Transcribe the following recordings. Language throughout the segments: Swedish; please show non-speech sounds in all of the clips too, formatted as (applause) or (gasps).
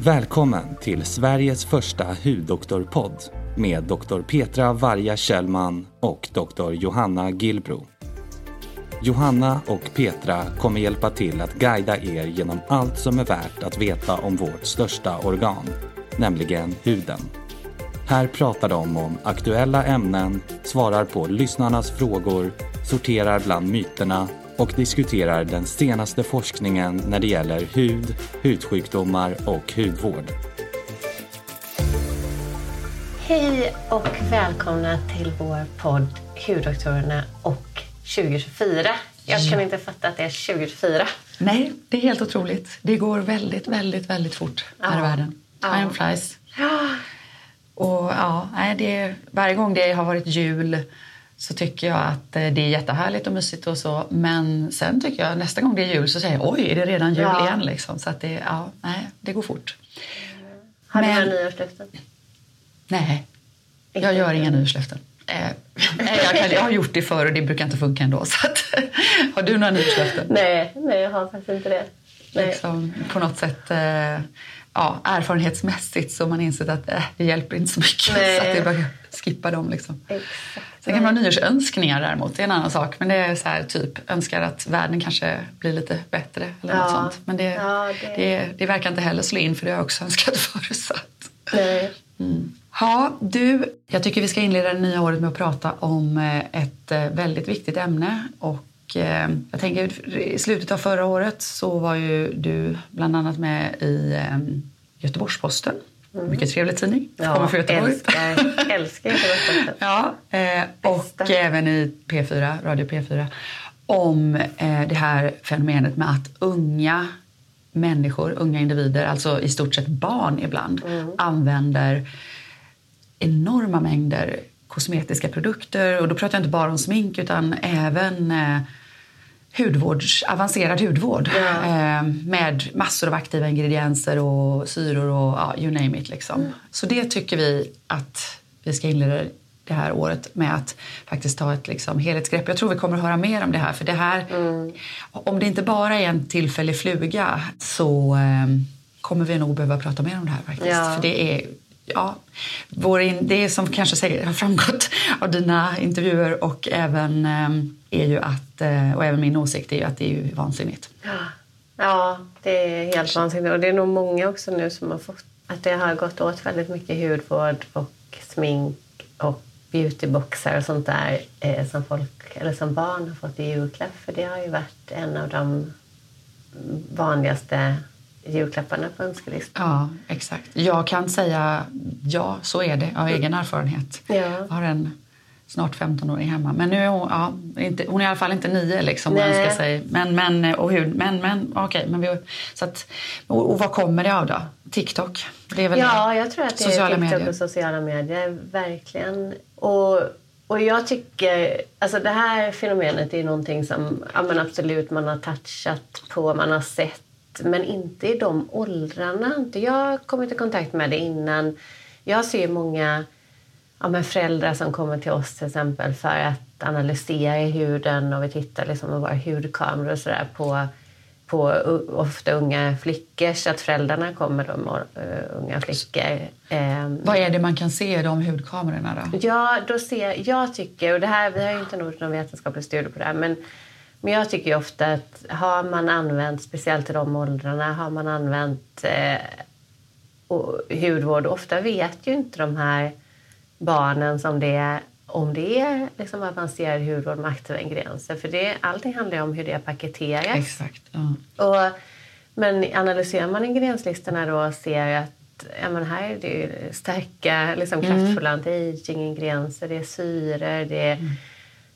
Välkommen till Sveriges första huddoktorpodd med Dr. Petra Varja Kjellman och Dr. Johanna Gilbro. Johanna och Petra kommer hjälpa till att guida er genom allt som är värt att veta om vårt största organ, nämligen huden. Här pratar de om aktuella ämnen, svarar på lyssnarnas frågor, sorterar bland myterna och diskuterar den senaste forskningen när det gäller hud, hudsjukdomar och hudvård. Hej och välkomna till vår podd Huddoktorerna och 2024. Jag kan inte fatta att det är 2024. Nej, det är helt otroligt. Det går väldigt, väldigt, väldigt fort här i världen. Time flies. Ja. Och ja, det, varje gång det har varit jul så tycker jag att eh, det är jättehärligt och mysigt och så. Men sen tycker jag nästa gång det är jul så säger jag oj, är det redan jul Ja. igen? Liksom. Så att det, ja, nej, det går fort. Har du några nyårslöften? Nej, jag gör inga nyårslöften. Eh, nej, jag, kan, jag har gjort det förr och det brukar inte funka ändå. (laughs) Så att, har du några nyårslöften? Nej, nej, jag har faktiskt inte det. Nej. liksom, på något sätt eh, ja, erfarenhetsmässigt så man insett att eh, det hjälper inte så mycket. Nej. Så att det bara skippa dem. Liksom. Exakt. Sen kan man ha nyårsönskningar däremot, det är en annan sak. Men det är så här, typ, önskar att världen kanske blir lite bättre eller något Ja. sånt. Men det, Ja, det... det- Det, verkar inte heller slå in för det har jag också (laughs) önskat förr. Så att. Nej. Ja, du, jag tycker vi ska inleda det nya året med att prata om eh, ett eh, väldigt viktigt ämne. Och eh, jag tänker, i slutet av förra året så var ju du bland annat med i eh, Göteborgs-Posten. Mycket trevlig tidning. Kommer från Göteborg. älskar, älskar. (laughs) Ja, eh, och Bästa. även i P4, Radio P4 om eh, det här fenomenet med att unga människor, unga individer, alltså i stort sett barn ibland, använder enorma mängder kosmetiska produkter. Och då pratar jag inte bara om smink utan även eh, hudvårds, avancerad hudvård Ja. eh, med massor av aktiva ingredienser och syror och ja, you name it. Liksom. Så det tycker vi att vi ska inleda det här året med att faktiskt ta ett liksom, helhetsgrepp. Jag tror vi kommer att höra mer om det här. För det här, om det inte bara är en tillfällig fluga så eh, kommer vi nog behöva prata mer om det här faktiskt. Ja. För det är Ja, vår in, det som kanske säger, har framgått (laughs) av dina intervjuer och även, eh, är ju att, eh, och även min åsikt är ju att det är ju vansinnigt. Ja, det är helt vansinnigt. Och det är nog många också nu som har fått att det har gått åt väldigt mycket hudvård och smink och beautyboxar och sånt där eh, som folk eller som barn har fått i julklapp. För det har ju varit en av de vanligaste julklapparna på önskelistan. Ja, exakt. Jag kan säga ja, så är det av egen erfarenhet. Ja. Jag har en snart 15-åring hemma. Men nu är hon, ja, inte, hon är i alla fall inte nio liksom, Nej. ska säga. Men, men, och hur, men, men okej. men vi, så att, och, och vad kommer det av då? TikTok? Det är väl Ja, jag tror att det Sociala är TikTok medier. och sociala medier. Verkligen. Och, och jag tycker... Alltså det här fenomenet är någonting som ja, absolut man har touchat på, man har sett. Men inte i de åldrarna. Inte jag kommit i kontakt med det innan. Jag ser många ja, men föräldrar som kommer till oss till exempel för att analysera huden och vi tittar liksom med våra hudkameror och sådär på, på ofta unga flickor så att föräldrarna kommer med uh, unga flickor. Ehm, Vad är det man kan se i de hudkamerorna då? Ja, då ser, jag tycker, och det här, vi har ju inte gjort någon vetenskaplig studie på det här, men, men jag tycker ofta att har man använt, speciellt i de åldrarna, har man använt eh, hudvård, ofta vet ju inte de här barnen som det är, om det är liksom avancerad hudvård med aktiva ingredienser. För det, allting handlar ju om hur det är paketerat. Exakt. Ja. Och, men analyserar man ingredienslistorna då och ser att ja, men här är det ju starka, liksom Mm. kraftfulla anti-aging-ingredienser, det är syror, det, Mm.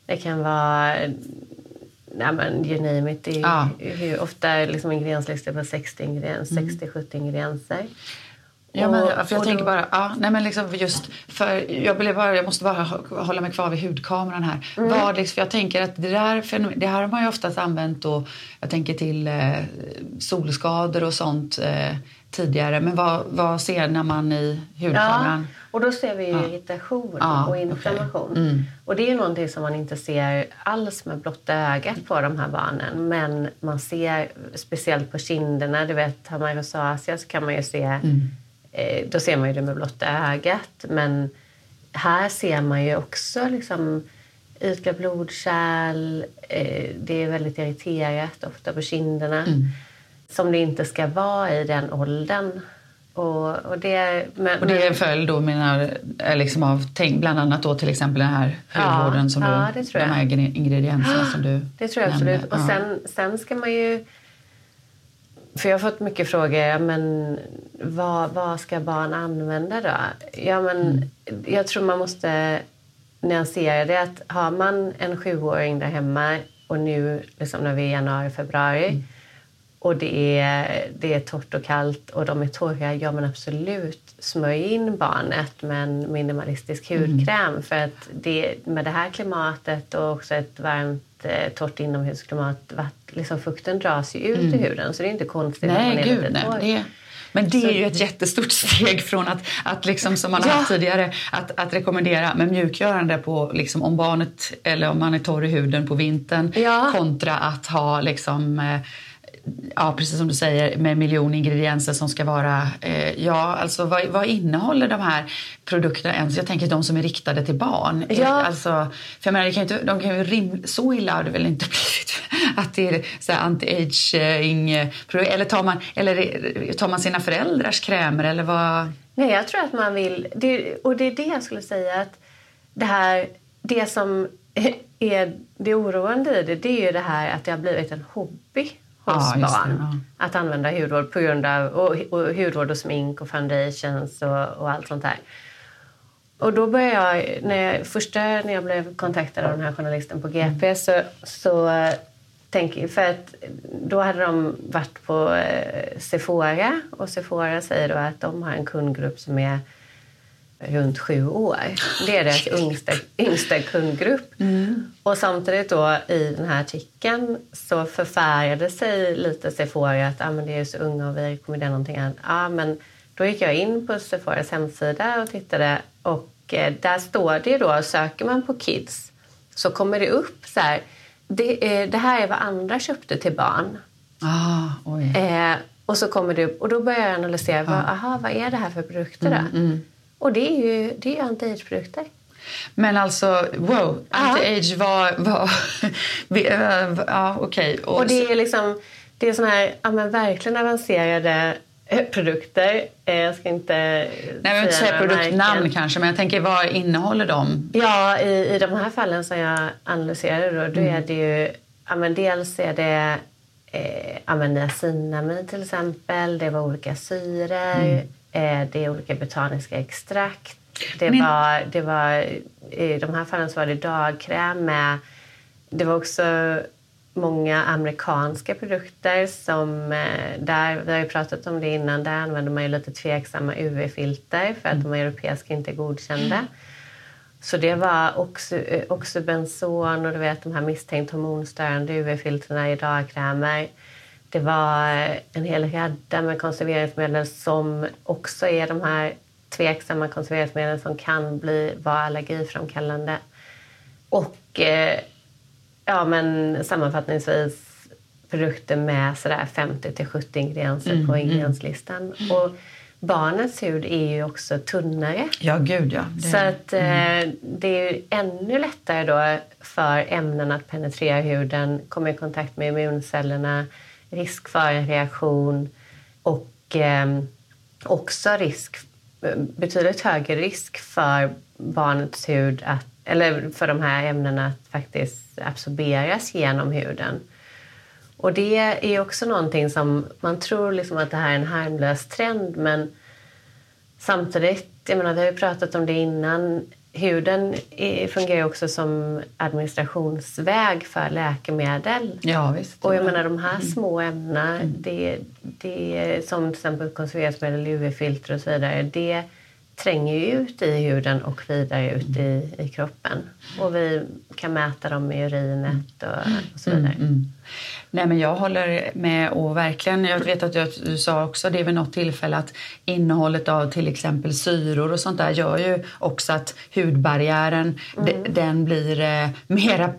det kan vara ja, men you name it. Det är Ja. hur, ofta liksom ingredienslistor på 60 ingredienser, 60-70 ingredienser. Ja, men, för jag och tänker bara, ja, nej men liksom just för jag, blev bara, jag måste bara hå- hålla mig kvar vid hudkameran här. Mm. Vad, liksom, för jag tänker att det där det här har man ju oftast använt då, jag tänker till eh, solskador och sånt eh, tidigare. Men vad, vad ser man i Ja, hudkameran? och då ser vi Ja. irritation Ja, och inflammation. Mm. Och det är någonting som man inte ser alls med blotta ögat på de här barnen. Men man ser, speciellt på kinderna, du vet har man rosacea så kan man ju se, Mm. eh, då ser man ju det med blotta ögat. Men här ser man ju också liksom ytliga blodkärl, eh, det är väldigt irriterat ofta på kinderna. Mm. Som det inte ska vara i den åldern. Och, och det, men, Och det är en följd då menar, liksom av tänk, bland annat då till exempel den här hudvården som ja, du, de jag. här ingre- ingredienserna som du (gasps) Det tror jag nämnde. absolut. Och Ja. sen, sen ska man ju... För jag har fått mycket frågor. Ja, men vad, vad ska barn använda då? Ja, men Mm. Jag tror man måste nyansera det. Att har man en sjuåring där hemma och nu liksom när vi är i januari, februari Mm. Och det är, det är torrt och kallt och de är torra, ja men absolut smörj in barnet med en minimalistisk Mm. hudkräm. För att det, med det här klimatet och också ett varmt eh, torrt inomhusklimat, vatt, liksom fukten dras ju ut i huden så det är inte konstigt att man Mm. Nej, är gud lite nej. torr. Det, men det är ju ett jättestort (laughs) steg från att, att liksom, som man har Ja. haft tidigare, att, att rekommendera med mjukgörande på liksom, om barnet eller om man är torr i huden på vintern Ja. kontra att ha liksom eh, Ja, precis som du säger, med miljon ingredienser som ska vara... Eh, ja, alltså vad, vad innehåller de här produkterna ens? Jag tänker de som är riktade till barn. Ja. Eh, Alltså, för jag menar, det kan inte, de kan ju rim, så illa har det väl inte (laughs) blivit att det är anti-aging produkter? Eller tar man, eller tar man sina föräldrars krämer eller vad? Nej, jag tror att man vill... Det, och det är det jag skulle säga att det här... Det som (laughs) är det oroande i det, det är ju det här att det har blivit en hobby hos Ja, barn. Att använda hudvård på grund av... Och, och hudvård och smink och foundations och, och allt sånt där. Och då började jag, när jag, första när jag blev kontaktad av den här journalisten på GP så, så eh, tänk, för att då hade de varit på eh, Sephora och Sephora säger då att de har en kundgrupp som är runt sju år. Det är deras yngsta, yngsta kundgrupp. Och samtidigt då i den här artikeln så förfärade sig lite Sephora att ah, men det är så unga och vi rekommenderar någonting annat. Ah, men då gick jag in på Sephoras hemsida och tittade och eh, där står det då, söker man på kids så kommer det upp så här, det, är, det här är vad andra köpte till barn. Ah, oj. Eh, och så kommer det upp och då börjar jag analysera, vad, aha, vad är det här för produkter då? Mm, Och det är ju, det är ju anti-age-produkter. Men alltså, wow, anti-age var... var (laughs) eh, ja, okej. Och det är liksom, det är såna här, ja men verkligen avancerade eh, produkter. Eh, Jag ska inte Nej, jag vill inte säga produktnamn märken. kanske, men jag tänker vad innehåller de? Ja, i, i de här fallen som jag analyserade då, då Mm. är det ju, ja men dels är det eh, ja men niacinamid till exempel, det var olika syror, eh, det är olika botaniska extrakt. Det Men- var, det var, I de här fallen så var det dagkräm med... Det var också många amerikanska produkter som... eh, Där, vi har ju pratat om det innan. Där använder man ju lite tveksamma UV-filter för att de europeiska inte är godkända. Så det var också, eh, också och du vet de här misstänkt hormonstörande UV-filtrerna i dagkrämer. Det var eh, en hel radda med konserveringsmedel som också är de här tveksamma konserveringsmedel som kan bli, vara allergiframkallande. Och eh, ja, men sammanfattningsvis produkter med sådär 50 till 70 ingredienser på ingredienslistan. Och barnets hud är ju också tunnare. Ja, gud ja. Det, Så att eh, det är ju ännu lättare då för ämnen att penetrera huden, komma i kontakt med immuncellerna, risk för en reaktion och eh, också risk, betydligt högre risk för barnets hud att, eller för de här ämnena att faktiskt absorberas genom huden. Och det är också någonting som man tror liksom att det här är en harmlös trend men samtidigt, jag menar, vi har ju pratat om det innan, huden fungerar också som administrationsväg för läkemedel. ja, visst. Och jag menar de här små ämnena, det, det, som till exempel konserveringsmedel, UV-filter och så vidare, det tränger ju ut i huden och vidare ut i, i kroppen. Och vi kan mäta dem i urinet och, och så vidare. Mm, mm. Nej, men jag håller med och verkligen, jag vet att du sa också det vid något tillfälle att innehållet av till exempel syror och sånt där gör ju också att hudbarriären mm. den blir eh, mera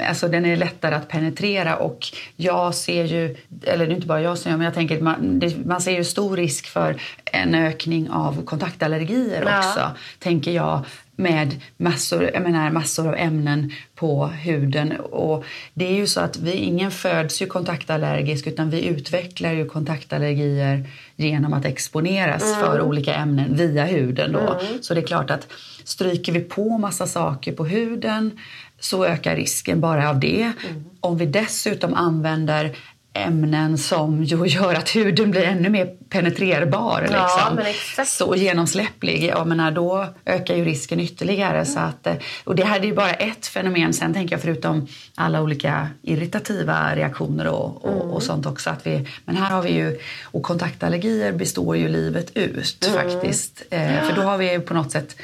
Alltså den är lättare att penetrera och jag ser ju, eller det är inte bara jag som men jag tänker man, det, man ser ju stor risk för en ökning av kontaktallergier ja. också, tänker jag med massor, jag menar, massor av ämnen på huden. Och det är ju så att vi, ingen föds ju kontaktallergisk utan vi utvecklar ju kontaktallergier genom att exponeras mm. för olika ämnen via huden. Då. Mm. Så det är klart att stryker vi på massa saker på huden så ökar risken bara av det. Mm. Om vi dessutom använder ämnen som gör att huden blir ännu mer penetrerbar liksom. ja, så genomsläpplig. Jag menar, då ökar ju risken ytterligare. Mm. Så att, och det här är ju bara ett fenomen. Sen tänker jag förutom alla olika irritativa reaktioner och, och, mm. och, sånt också. Att vi, men här har vi ju, och kontaktallergier består ju livet ut mm. faktiskt. Eh, för då har vi på något sätt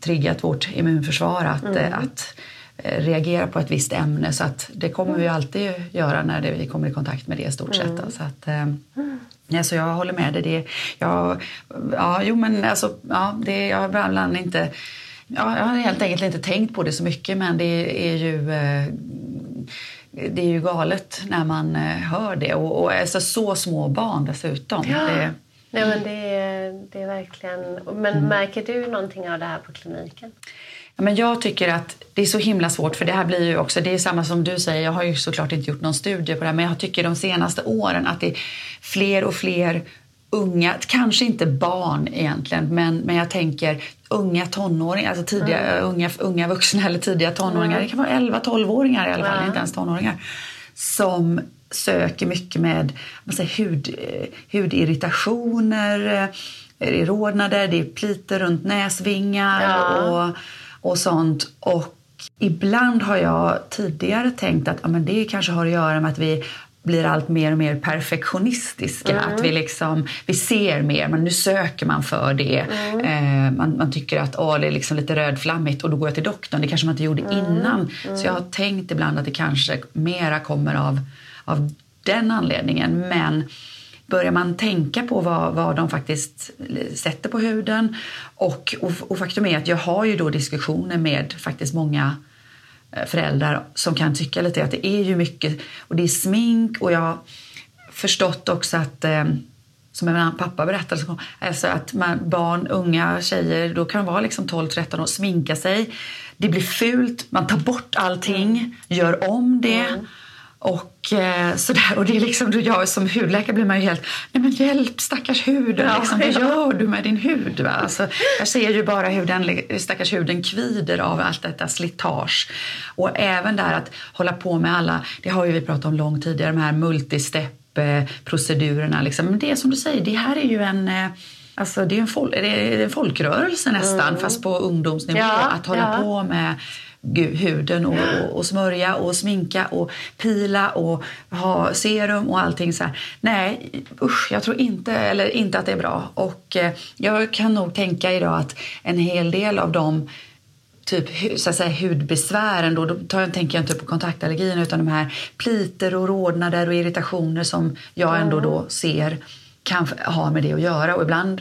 triggat vårt immunförsvar att, mm. att Eh, reagera på ett visst ämne. Så att det kommer vi alltid göra när det, vi kommer i kontakt med det i stort sett. Mm. Så att, eh, ja, så jag håller med dig. Det, jag, ja, jo, men alltså, ja, det, jag har ibland inte... Ja, jag har helt enkelt inte tänkt på det så mycket men det är ju... Eh, det är ju galet när man hör det. Och, och alltså, så små barn dessutom. Ja. Det, Nej, men det, är, det är verkligen... Men mm. märker du någonting av det här på kliniken? Ja, men jag tycker att det är så himla svårt för det här blir ju också, det är samma som du säger, jag har ju såklart inte gjort någon studie på det här, men jag tycker de senaste åren att det är fler och fler unga, kanske inte barn egentligen, men, men jag tänker unga tonåringar, alltså tidiga, mm. unga, unga vuxna eller tidiga tonåringar, mm. det kan vara 11-12-åringar i alla fall, mm. inte ens tonåringar, som söker mycket med man säger, hud, hudirritationer, eh, rodnader, det är pliter runt näsvingar ja. och och sånt. Och ibland har jag tidigare tänkt att ja, men det kanske har att göra med att vi blir allt mer och mer perfektionistiska. Mm. Att vi, liksom, vi ser mer, men nu söker man för det. Mm. Eh, man, man, tycker att åh, det är liksom lite rödflammigt och då går jag till doktorn. Det kanske man inte gjorde mm. innan. Så jag har tänkt ibland att det kanske mera kommer av, av den anledningen. Men börjar man tänka på vad, vad de faktiskt sätter på huden. Och, och, och, faktum är att jag har ju då diskussioner med faktiskt många eh, föräldrar som kan tycka lite att det är ju mycket och det är smink och jag har förstått också att eh, som en pappa berättade, alltså att man, barn, unga tjejer, då kan de vara liksom 12-13 år, sminka sig. Det blir fult, man tar bort allting, gör om det. Mm. Och, eh, sådär. och det är liksom, jag som hudläkare blir man ju helt, nej men hjälp stackars huden, ja, liksom, vad (laughs) gör du med din hud? Va? Alltså, jag ser ju bara hur den stackars huden kvider av allt detta slitage. Och även där att hålla på med alla, det har ju vi pratat om långt tidigare, de här multistep procedurerna. Liksom. Men det är som du säger, det här är ju en eh, Alltså det är en, fol det är en folkrörelse nästan, mm. fast på ungdomsnivå. Ja, att hålla ja. på med huden och, och, och, smörja och sminka och pila och ha serum och allting så här. Nej, usch, jag tror inte, eller inte att det är bra. Och eh, jag kan nog tänka idag att en hel del av de typ så att säga, hudbesvären, då, då tar jag, tänker jag inte på kontaktallergierna utan de här pliter och rodnader och irritationer som jag ändå då ser kan ha med det att göra. Och ibland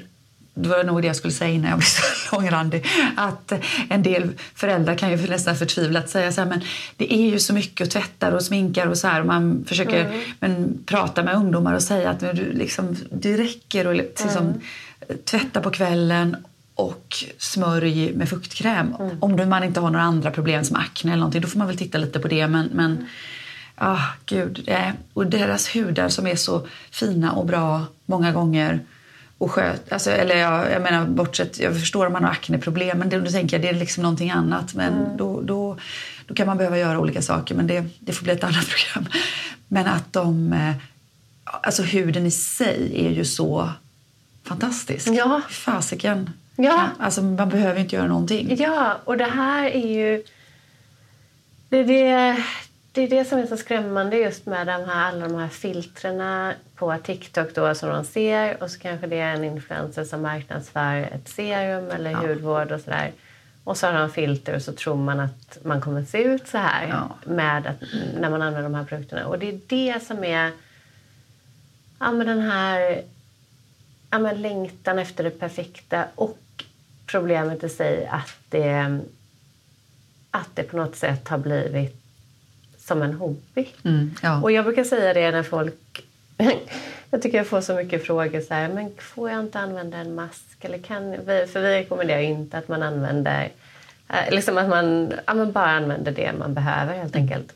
det var nog det jag skulle säga innan jag blev så (laughs) långrandig, att en del föräldrar kan ju nästan förtvivlat säga så här, men det är ju så mycket och tvättar och sminkar och så här och man försöker mm. men, prata med ungdomar och säga att du, liksom, det räcker att liksom, mm. tvätta på kvällen och smörj med fuktkräm. Mm. Om man inte har några andra problem som akne eller någonting, då får man väl titta lite på det. Men, men ah, gud, det och deras hudar som är så fina och bra många gånger och sköt, alltså, eller jag, jag menar bortsett, jag förstår om man har akneproblem men det, då tänker jag det är liksom någonting annat. Men mm. då, då, då kan man behöva göra olika saker men det, det får bli ett annat (laughs) program. Men att de, eh, alltså huden i sig är ju så fantastisk. Ja. Fasiken. Ja. Alltså man behöver inte göra någonting. Ja, och det här är ju, det, det, det är det som är så skrämmande just med de här, alla de här filtrerna på TikTok då som de ser och så kanske det är en influencer som marknadsför ett serum eller ja. hudvård och sådär. Och så har han filter och så tror man att man kommer se ut så här ja. med att, när man använder de här produkterna. Och det är det som är ja, men den här ja, men längtan efter det perfekta och problemet i sig att det, att det på något sätt har blivit som en hobby. Mm, ja. Och jag brukar säga det när folk... (laughs) jag tycker jag får så mycket frågor så här, men får jag inte använda en mask? Eller kan, för vi rekommenderar inte att man använder liksom att man, ja, man bara använder det man behöver helt enkelt.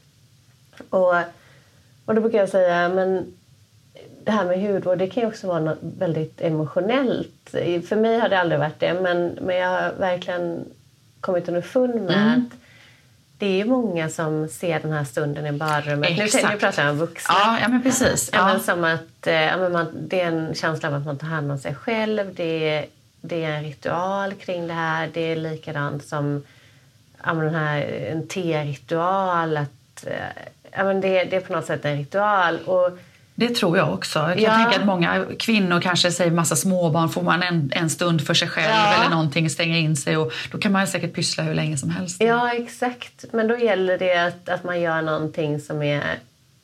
Och, och då brukar jag säga, men det här med hudvård det kan ju också vara något väldigt emotionellt. För mig har det aldrig varit det, men, men jag har verkligen kommit underfund med mm. att det är många som ser den här stunden i badrummet. Nu, nu pratar jag om vuxna. Ja, ja men precis. Ja. Men som att, eh, ja, man, det är en känsla av att man tar hand om sig själv. Det är, det är en ritual kring det här. Det är likadant som ja, den här, en te-ritual. Att, eh, ja, men det, det är på något sätt en ritual. Och, det tror jag också. Jag kan ja. tänka att många kvinnor kanske säger massa småbarn, får man en, en stund för sig själv ja. eller någonting, stänga in sig och då kan man säkert pyssla hur länge som helst. Ja, exakt. Men då gäller det att, att man gör någonting som är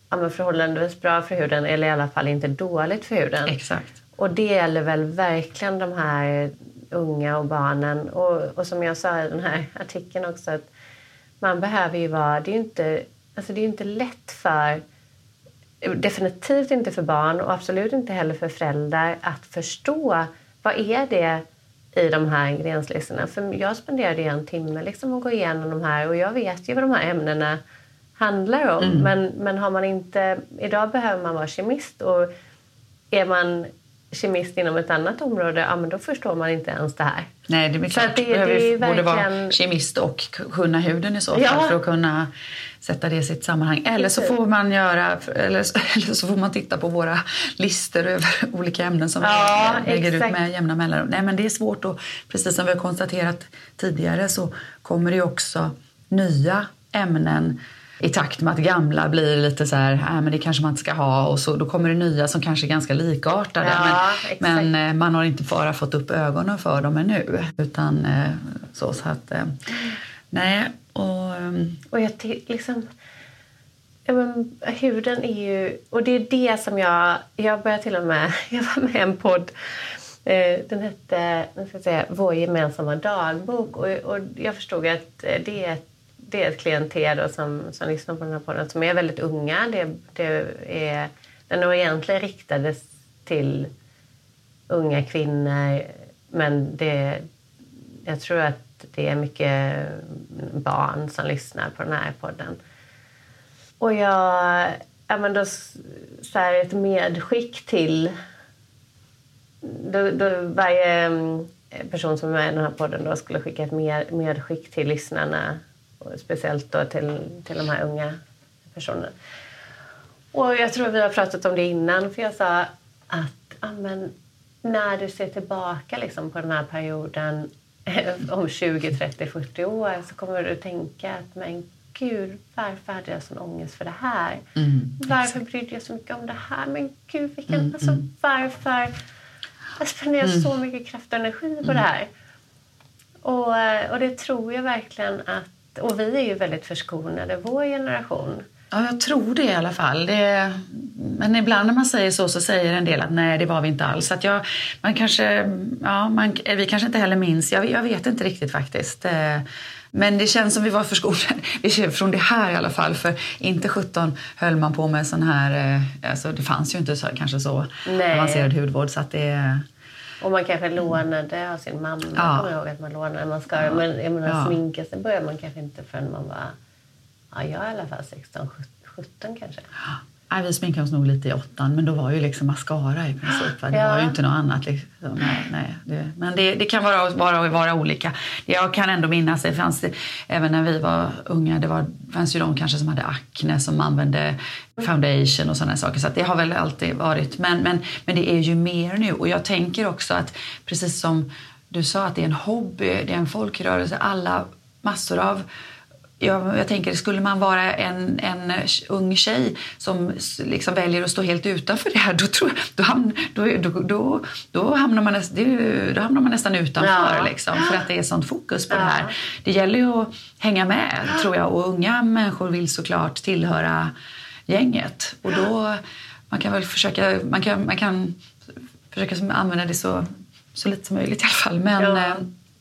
ja, men förhållandevis bra för huden eller i alla fall inte dåligt för huden. Exakt. Och det gäller väl verkligen de här unga och barnen. Och, och som jag sa i den här artikeln också att man behöver ju vara, det är ju inte, alltså det är inte lätt för definitivt inte för barn och absolut inte heller för föräldrar att förstå vad är det i de här ingredienslistorna. För jag spenderade en timme liksom att gå igenom de här och jag vet ju vad de här ämnena handlar om. Mm. Men, men har man inte... Idag behöver man vara kemist och är man kemist inom ett annat område, ja, men då förstår man inte ens det här. Nej, det är klart. Det, det, det borde verkligen... vara kemist och kunna huden i så fall ja. för att kunna sätta det i sitt sammanhang. Eller så får man göra, eller, (laughs) eller så får man titta på våra listor över (laughs) olika ämnen som ja, vi lägger exakt. ut med jämna mellanrum. Nej, men det är svårt och precis som vi har konstaterat tidigare så kommer det också nya ämnen i takt med att gamla blir lite så här, äh, men det kanske man inte ska ha och så då kommer det nya som kanske är ganska likartade. Ja, men, men, eh, man har inte bara fått upp ögonen för dem ännu. Utan eh, så, så att, eh, nej. Och, Ehm, och jag liksom... Ja, men, huden är ju... Och det är det som jag... Jag började till och med... (laughs) Jag var med i en podd. Eh, den hette jag ska säga, Vår gemensamma dagbok. Och, och jag förstod att eh, det är ett det är ett klientel som, som lyssnar på den här podden som är väldigt unga. Det, det är, den är egentligen riktad till unga kvinnor men det, jag tror att det är mycket barn som lyssnar på den här podden. Och jag... Ja, men då, så här, ett medskick till... Då, då varje mm, person som är med i den här podden då skulle skicka ett med, medskick till lyssnarna speciellt då till, till de här unga personerna. Och jag tror vi har pratat om det innan, för jag sa att amen, när du ser tillbaka liksom, på den här perioden om 20, 30, 40 år så kommer du tänka att men gud, varför hade jag sån ångest för det här? Mm, varför brydde jag så mycket om det här? Men gud, vilken, mm, alltså, mm. varför? Jag spenderar mm. så mycket kraft och energi på det mm. här. Och, och det tror jag verkligen att och vi är ju väldigt förskonade, vår generation. Ja, jag tror det i alla fall. Det, men ibland när man säger så så säger en del att nej, det var vi inte alls. Att jag, man kanske, ja, man, vi kanske inte heller minns. Jag, jag vet inte riktigt faktiskt. Eh, men det känns som vi var förskonade (laughs) från det här i alla fall. För inte 17 höll man på med sån här, eh, alltså det fanns ju inte så, kanske så nej. avancerad hudvård. Så att det, och man kanske lånade av sin mamma. Ja. Kommer ihåg att man lånade mascara. Ja. Men jag menar, ja. sminka sig började man kanske inte förrän man var... Ja, jag är i alla fall 16, 17 kanske. (gasps) Nej, vi sminkade oss nog lite i åttan, men då var ju liksom mascara i princip. Det ja. var ju inte något annat. Liksom. Nej, nej, det, men det, det kan vara, vara, vara olika. Jag kan ändå minnas, det fanns det, även när vi var unga, det var, fanns ju de kanske som hade akne som använde foundation och sådana saker. Så det har väl alltid varit. Men, men, men det är ju mer nu. Och jag tänker också att precis som du sa att det är en hobby, det är en folkrörelse. Alla, massor av jag, jag tänker, skulle man vara en, en ung tjej som liksom väljer att stå helt utanför det här, då, tror då, hamn, då, då, då, hamnar, man då hamnar man nästan utanför. Ja. Liksom, för att det är sånt fokus på ja. det här. Det gäller ju att hänga med, tror jag. Och unga människor vill såklart tillhöra gänget. Och då, man kan väl försöka, man kan, man kan försöka använda det så, så lite som möjligt i alla fall. Men. Eh,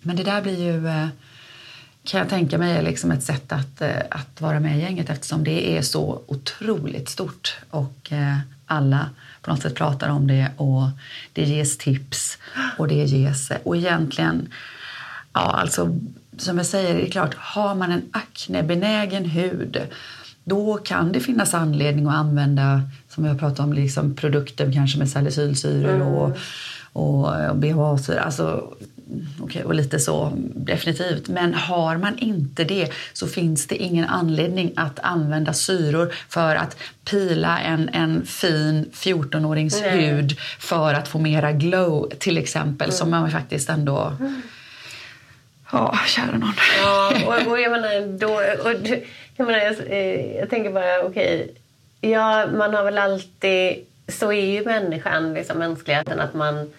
men det där blir ju eh, kan jag tänka mig är liksom ett sätt att, eh, att vara med i gänget eftersom det är så otroligt stort och eh, alla på något sätt pratar om det och det ges tips och det ges... Eh, och egentligen, ja alltså som jag säger, det är klart, har man en aknebenägen hud då kan det finnas anledning att använda, som jag pratade om, liksom produkter kanske med salicylsyror mm. och, och, och BHA-syror. Alltså, okay, och lite så, definitivt. Men har man inte det så finns det ingen anledning att använda syror för att pila en, en fin 14-årings hud för att få mera glow, till exempel, mm. som man faktiskt ändå... Ja, kära någon. Ja, (laughs) och, och jag menar, då, och, jag, menar, jag, eh, jag tänker bara, okej, okay, ja, man har väl alltid... Så är ju människan, liksom, mänskligheten, att man,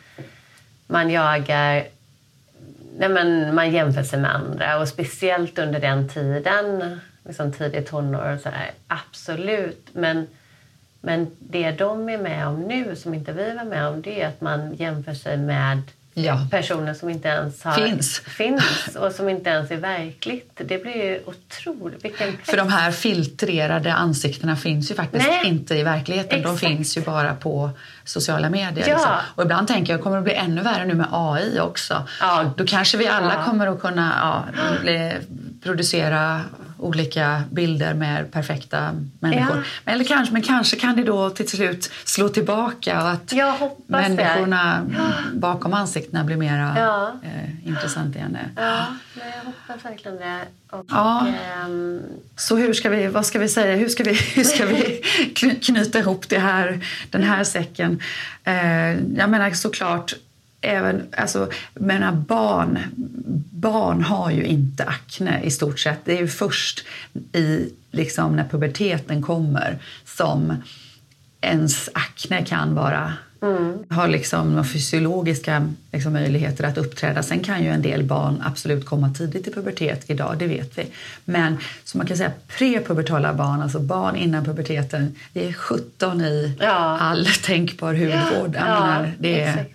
man jagar... Nej, men man jämför sig med andra, och speciellt under den tiden, liksom tidigt tonår, så här, absolut. Men, men det de är med om nu, som inte vi var med om, det är att man jämför sig med ja. personer som inte ens har, finns. finns och som inte ens är verkligt. Det blir ju otroligt. Vilken (laughs) För de här filtrerade ansiktena finns ju faktiskt Nej. inte i verkligheten. Exakt. De finns ju bara på sociala medier. Ja. Liksom. Och ibland tänker jag kommer det bli ännu värre nu med AI också. Ja. Då kanske vi alla ja. kommer att kunna ja, producera olika bilder med perfekta människor. Ja. Eller kanske, men kanske kan det då till slut slå tillbaka och att människorna det. bakom ansiktena blir mer ja. eh, intressant igen. Ja, jag hoppas verkligen det. Och, ja. Ähm... Så hur ska vi, vad ska vi säga, hur ska vi, (laughs) hur ska vi knyta ihop det här, den här säcken? Eh, jag menar såklart även, alltså, menar barn, barn har ju inte akne i stort sett. Det är ju först i, liksom, när puberteten kommer som ens akne kan vara Mm. har liksom fysiologiska liksom, möjligheter att uppträda. Sen kan ju en del barn absolut komma tidigt i pubertet idag, det vet vi. Men som man kan säga prepubertala barn, alltså barn innan puberteten, det är 17 i ja. all tänkbar hudvård. Ja, menar, det är, exakt.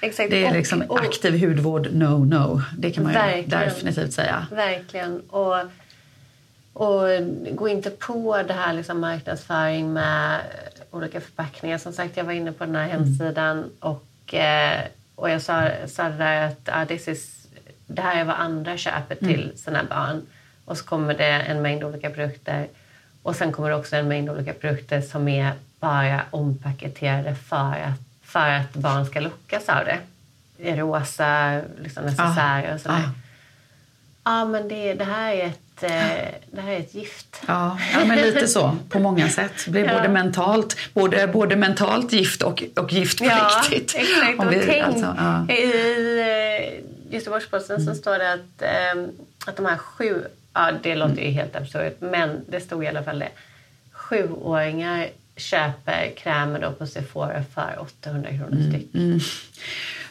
Exakt. Det är liksom och, aktiv hudvård, no, no. Det kan man ju definitivt säga. Verkligen. Och, och gå inte på det här liksom marknadsföring med olika förpackningar. Som sagt, jag var inne på den här mm. hemsidan mm. och, eh, och jag sa, sa det där att ah, this is, det här är vad andra köper till mm. sina barn. Och så kommer det en mängd olika produkter. Och sen kommer det också en mängd olika produkter som är bara ompaketerade för att för att barn ska lockas av det. I rosa liksom necessärer och sådär. Ja, ah. men det, det, här är ett, eh, det här är ett gift. Ja, ja men lite så på många sätt. Det blir ja. både, mentalt, både, både mentalt gift och, och gift på ja, riktigt. Exakt. Och tänk, alltså, ja. I eh, Göteborgs-Posten mm. så står det att, eh, att de här sju... Ja, det låter ju helt absurt, men det stod i alla fall det. Sjuåringar köper krämer då på Sephora för 800 kronor mm, styck. Mm.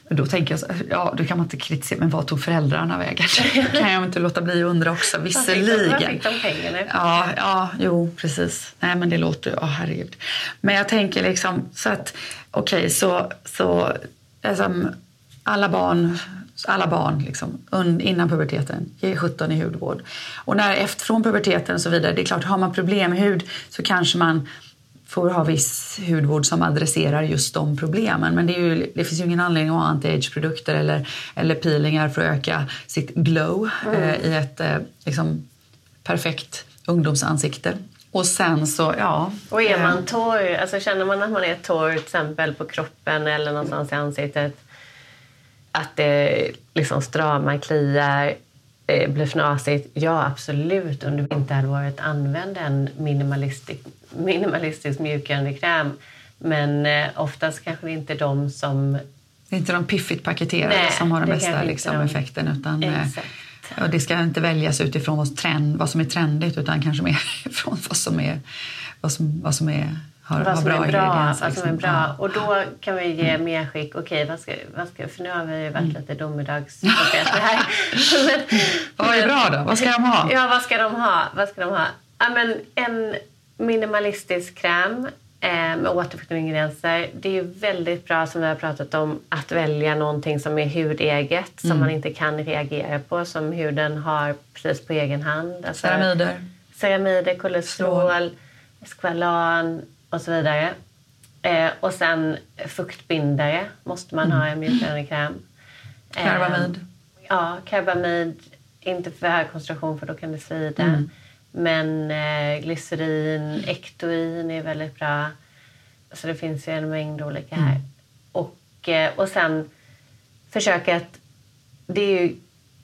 Men då tänker jag, så, ja då kan man inte kritisera, men vad tog föräldrarna vägen? (laughs) Det kan jag inte låta bli att undra också, visserligen. Var fick de pengarna Ja, ja, jo precis. Nej men det låter, ja oh, herregud. Men jag tänker liksom så att, okej okay, så, så alltså, alla barn alla barn liksom, innan puberteten ger 17 i hudvård. Och när, efter, från puberteten och så vidare, det är klart, har man problem med hud så kanske man får ha viss hudvård som adresserar just de problemen. Men det, ju, det finns ju ingen anledning att ha anti-age-produkter eller, eller peelingar för att öka sitt glow mm. eh, i ett eh, liksom, perfekt ungdomsansikte. Och sen så, ja... Och är man eh, torr, alltså känner man att man är torr till exempel på kroppen eller någonstans i ansiktet att det liksom stramar, kliar, eh, blir fnasigt, ja absolut under vinterhalvåret använd en minimalistisk, minimalistisk mjukgörande kräm. Men eh, oftast kanske det inte är de som... Det är inte de piffigt paketerade Nej, som har den bästa liksom, de... effekten. Utan, eh, Och det ska inte väljas utifrån vad, trend, vad som är trendigt utan kanske mer (laughs) från vad som är, vad som, vad som är har, vad som bra är bra. Vad som är liksom. bra. Och då kan vi ge Mm. medskick. Okej, vad ska, vad ska, för nu har vi ju varit lite domedagsprofeter här. (laughs) Men- Vad är bra då? Vad ska de ha? Ja, vad ska de ha? Vad ska de ha? Ja, men en minimalistisk kräm eh, med återfuktande ingredienser. Det är väldigt bra, som vi har pratat om, att välja någonting som är hudeget, Mm. som man inte kan reagera på, som huden har precis på egen hand. Alltså, Ceramider. ceramider, kolesterol, skvalan och så vidare. Eh, och sen fuktbindare måste man ha i en mjukgörande kräm. Eh, Karbamid. ja, karbamid. Inte för hög koncentration för då kan det svida. Mm. Men eh, glycerin, ektoin är väldigt bra. Så det finns ju en mängd olika här. Mm. Och, eh, och sen försöka att... Det är ju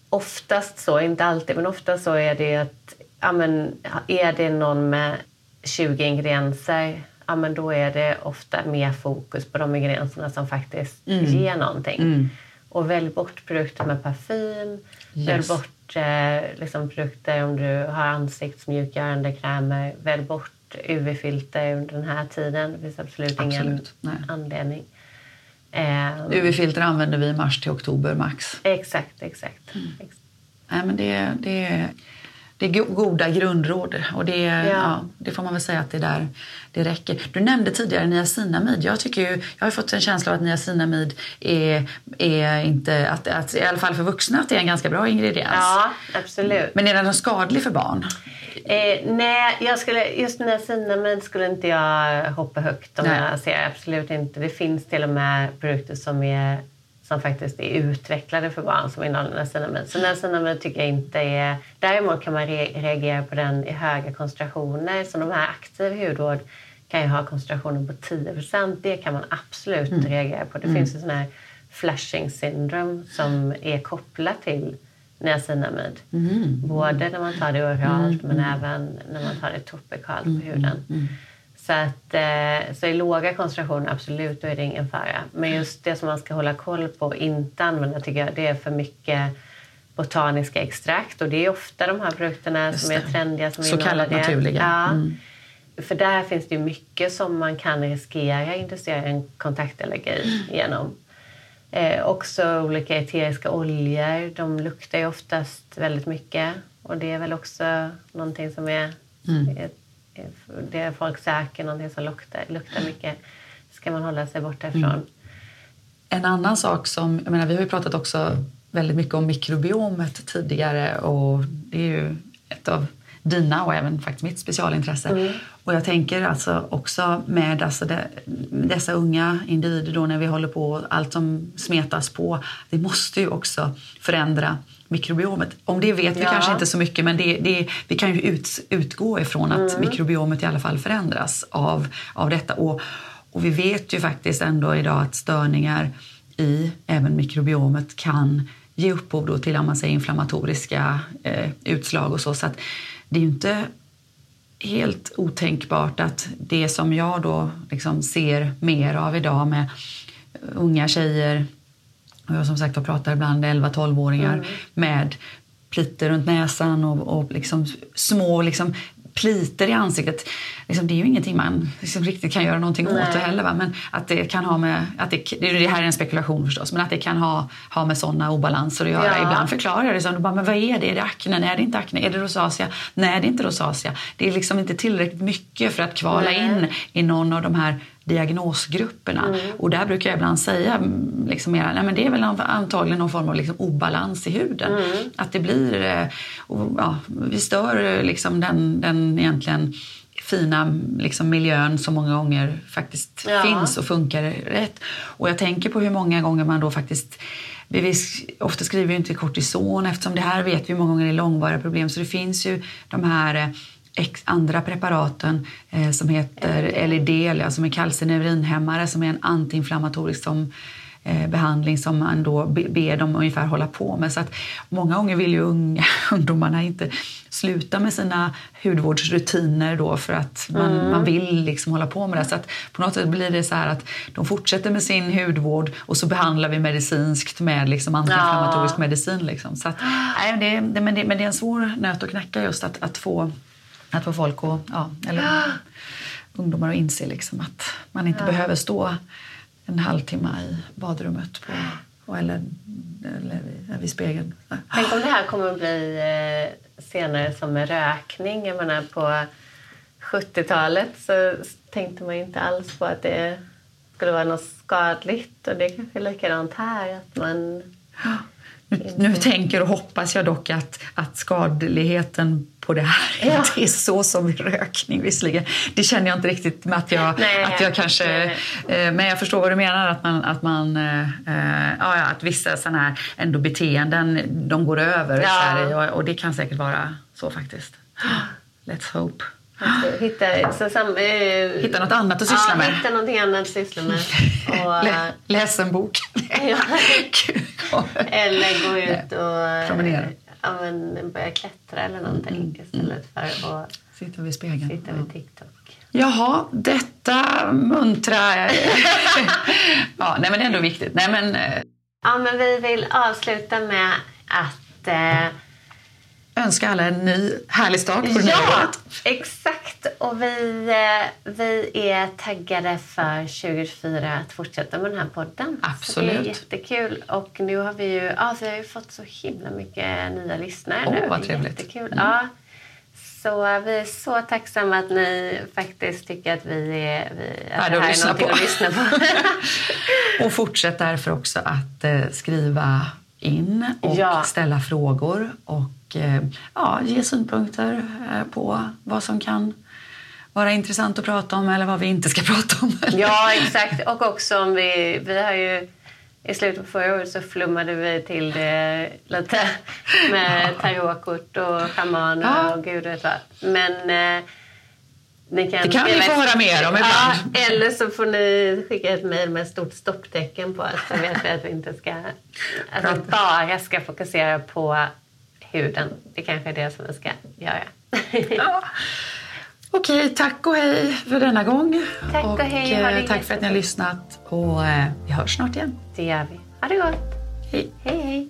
oftast så, inte alltid, men oftast så är det att ja, men, är det någon med 20 ingredienser ja, men då är det ofta mer fokus på de ingredienserna som faktiskt Mm. ger någonting. Och välj bort produkter med parfym. Välj Yes. Bort eh, liksom produkter om du har ansiktsmjukgörande krämer. Välj bort UV-filter under den här tiden. Det finns absolut, ingen nej. anledning. Eh, UV-filter använder vi mars till oktober max. Exakt, exakt. Mm. Ex- Nej, men det, det, det är go- goda grundråd och det, ja. det får man väl säga att det där det räcker. Du nämnde tidigare niacinamid. Jag, tycker ju, jag har fått en känsla av att niacinamid är, är inte, att, att, i alla fall för vuxna, att det är en ganska bra ingrediens. Ja, absolut. Men är den skadlig för barn? Eh, nej, jag skulle, just niacinamid skulle inte jag hoppa högt om Nej. jag ser. Absolut inte. Det finns till och med produkter som, är, som faktiskt är utvecklade för barn som innehåller niacinamid. Så niacinamid tycker jag inte är... Däremot kan man re, reagera på den i höga koncentrationer. Så de här aktiv hudvård kan ju ha koncentrationer på 10% Det kan man absolut reagera på. Det finns ju sån här flushing syndrome som är kopplat till niacinamid. Både när man tar det oralt men även när man tar det topikalt på huden. Så, att, eh, så i låga koncentrationer, absolut, då är det ingen fara. Men just det som man ska hålla koll på och inte använda tycker jag, det är för mycket botaniska extrakt. Och det är ofta de här produkterna som är trendiga som Så kallat det. naturliga. Ja. Mm. För där finns det mycket som man kan riskera inducera en kontaktallergi genom. Eh, också olika eteriska oljor. De luktar ju oftast väldigt mycket. Och det är väl också någonting som är... Mm. är det folk söker, någonting som luktar, luktar mycket. ska man hålla sig borta ifrån. Mm. En annan sak som, jag menar, vi har ju pratat också väldigt mycket om mikrobiomet tidigare och det är ju ett av dina och även faktiskt mitt specialintresse. Och jag tänker alltså också med alltså det, dessa unga individer då när vi håller på, allt som smetas på, vi måste ju också förändra mikrobiomet. Om det vet vi Ja. kanske inte så mycket men det, det, vi kan ju ut, utgå ifrån att mikrobiomet i alla fall förändras av, av detta. Och, och vi vet ju faktiskt ändå idag att störningar i även mikrobiomet kan ge upphov då till om man säger, inflammatoriska eh, utslag och så. Så att det är ju inte helt otänkbart att det som jag då liksom ser mer av idag med unga tjejer och jag som sagt var pratar ibland 11-12-åringar med plitor runt näsan och, och liksom små liksom, pliter i ansiktet. Liksom, det är ju ingenting man liksom riktigt kan göra någonting åt Nej. det heller. Va? Men att det kan ha med, att det, det här är en spekulation förstås, men att det kan ha, ha med sådana obalanser att göra. Ja. Ibland förklarar jag det som, bara, men vad är det? Är det akne? Nej, det är inte akne. Är det rosacea? Nej, det är inte rosacea. Det är liksom inte tillräckligt mycket för att kvala Nej. in i någon av de här diagnosgrupperna. Mm. Och där brukar jag ibland säga mm, liksom mera, nej men det är väl antagligen någon form av liksom obalans i huden. Mm. Att det blir, eh, och, ja, vi stör eh, liksom den, den egentligen fina liksom, miljön som många gånger faktiskt Ja. finns och funkar rätt. Och jag tänker på hur många gånger man då faktiskt vi, ofta skriver vi inte kortison eftersom det här vet vi många gånger är långvariga problem. Så det finns ju de här eh, andra preparaten eh, som heter LED, eller som är calcineurinhämmare som är en antiinflammatorisk som eh, behandling som man då ber dem ungefär hålla på med. Så att många gånger vill ju unga, (laughs) ungdomarna inte sluta med sina hudvårdsrutiner då för att man, mm. man vill liksom hålla på med det. Så att på något sätt blir det så här att de fortsätter med sin hudvård och så behandlar vi medicinskt med liksom antiinflammatorisk ja. medicin. Liksom. Så att, nej, det, det, men, det, men det är en svår nöt att knacka just att, att, få, att få folk att, ja, eller ja. (gasps) ungdomar att inse liksom att man inte behöver stå en halvtimme i badrummet på, (gasps) eller, eller vid spegeln. Tänk om det här kommer att bli eh, senare som med rökning. Jag menar på 70-talet så tänkte man inte alls på att det skulle vara något skadligt. Och det är kanske är likadant här. Att man (gasps) nu, nu tänker och hoppas jag dock att, att skadligheten på det här ja. (laughs) inte är så som vid rökning visserligen. Det känner jag inte riktigt med att jag, nej, att jag kanske... Nej. Eh, men jag förstår vad du menar att man... Att, man, eh ja, att vissa sådana här ändå beteenden de går över. Ja. Och, och det kan säkert vara så faktiskt. (gasps) Let's hope. Hitta, så sam, eh, hitta något annat att syssla ja, med. Hitta någonting annat att syssla med. (laughs) Och, Läs en bok. (laughs) eller gå ut och Promenera. Ja, men börja klättra eller någonting mm. istället för att sitta vid spegeln. Sitta vid TikTok. Jaha, detta muntra... (laughs) ja, nej, men det är ändå viktigt. Nej, men... Eh, ja, men vi vill avsluta med att eh, önska alla en ny härlig start på det ja, året. exakt. Och vi, eh, vi är taggade för 2024 att fortsätta med den här podden. Absolut. Så det är jättekul. Och nu har vi ju, ja, vi har ju fått så himla mycket nya lyssnare Åh, oh, vad trevligt. Jättekul. Mm. Ja. Så vi är så tacksamma att ni faktiskt tycker att vi är, vi, att det här är någonting på. att lyssna på. (laughs) och fortsätt därför också att eh, skriva in och ja. ställa frågor och eh, ja, ge synpunkter eh, på vad som kan vara intressant att prata om eller vad vi inte ska (laughs) prata om. Ja, exakt. Och också om vi... Vi har ju... I slutet på förra året så flummade vi till det lite med tarotkort och schamaner ja. och gud vet vad. Men eh, ni kan det kan vi få höra mer om ibland. Ja, eller så får ni skicka ett mejl med ett stort stopptecken på så vet vi att vi inte ska, att vi bara ska fokusera på huden. Det kanske är det som vi ska göra. Ja. Okej, tack och hej för denna gång. Tack och, och hej. Eh, tack för att ni har lyssnat och eh, vi hörs snart igen. Det gör vi. Ha det gott. Hej. Hej, hej.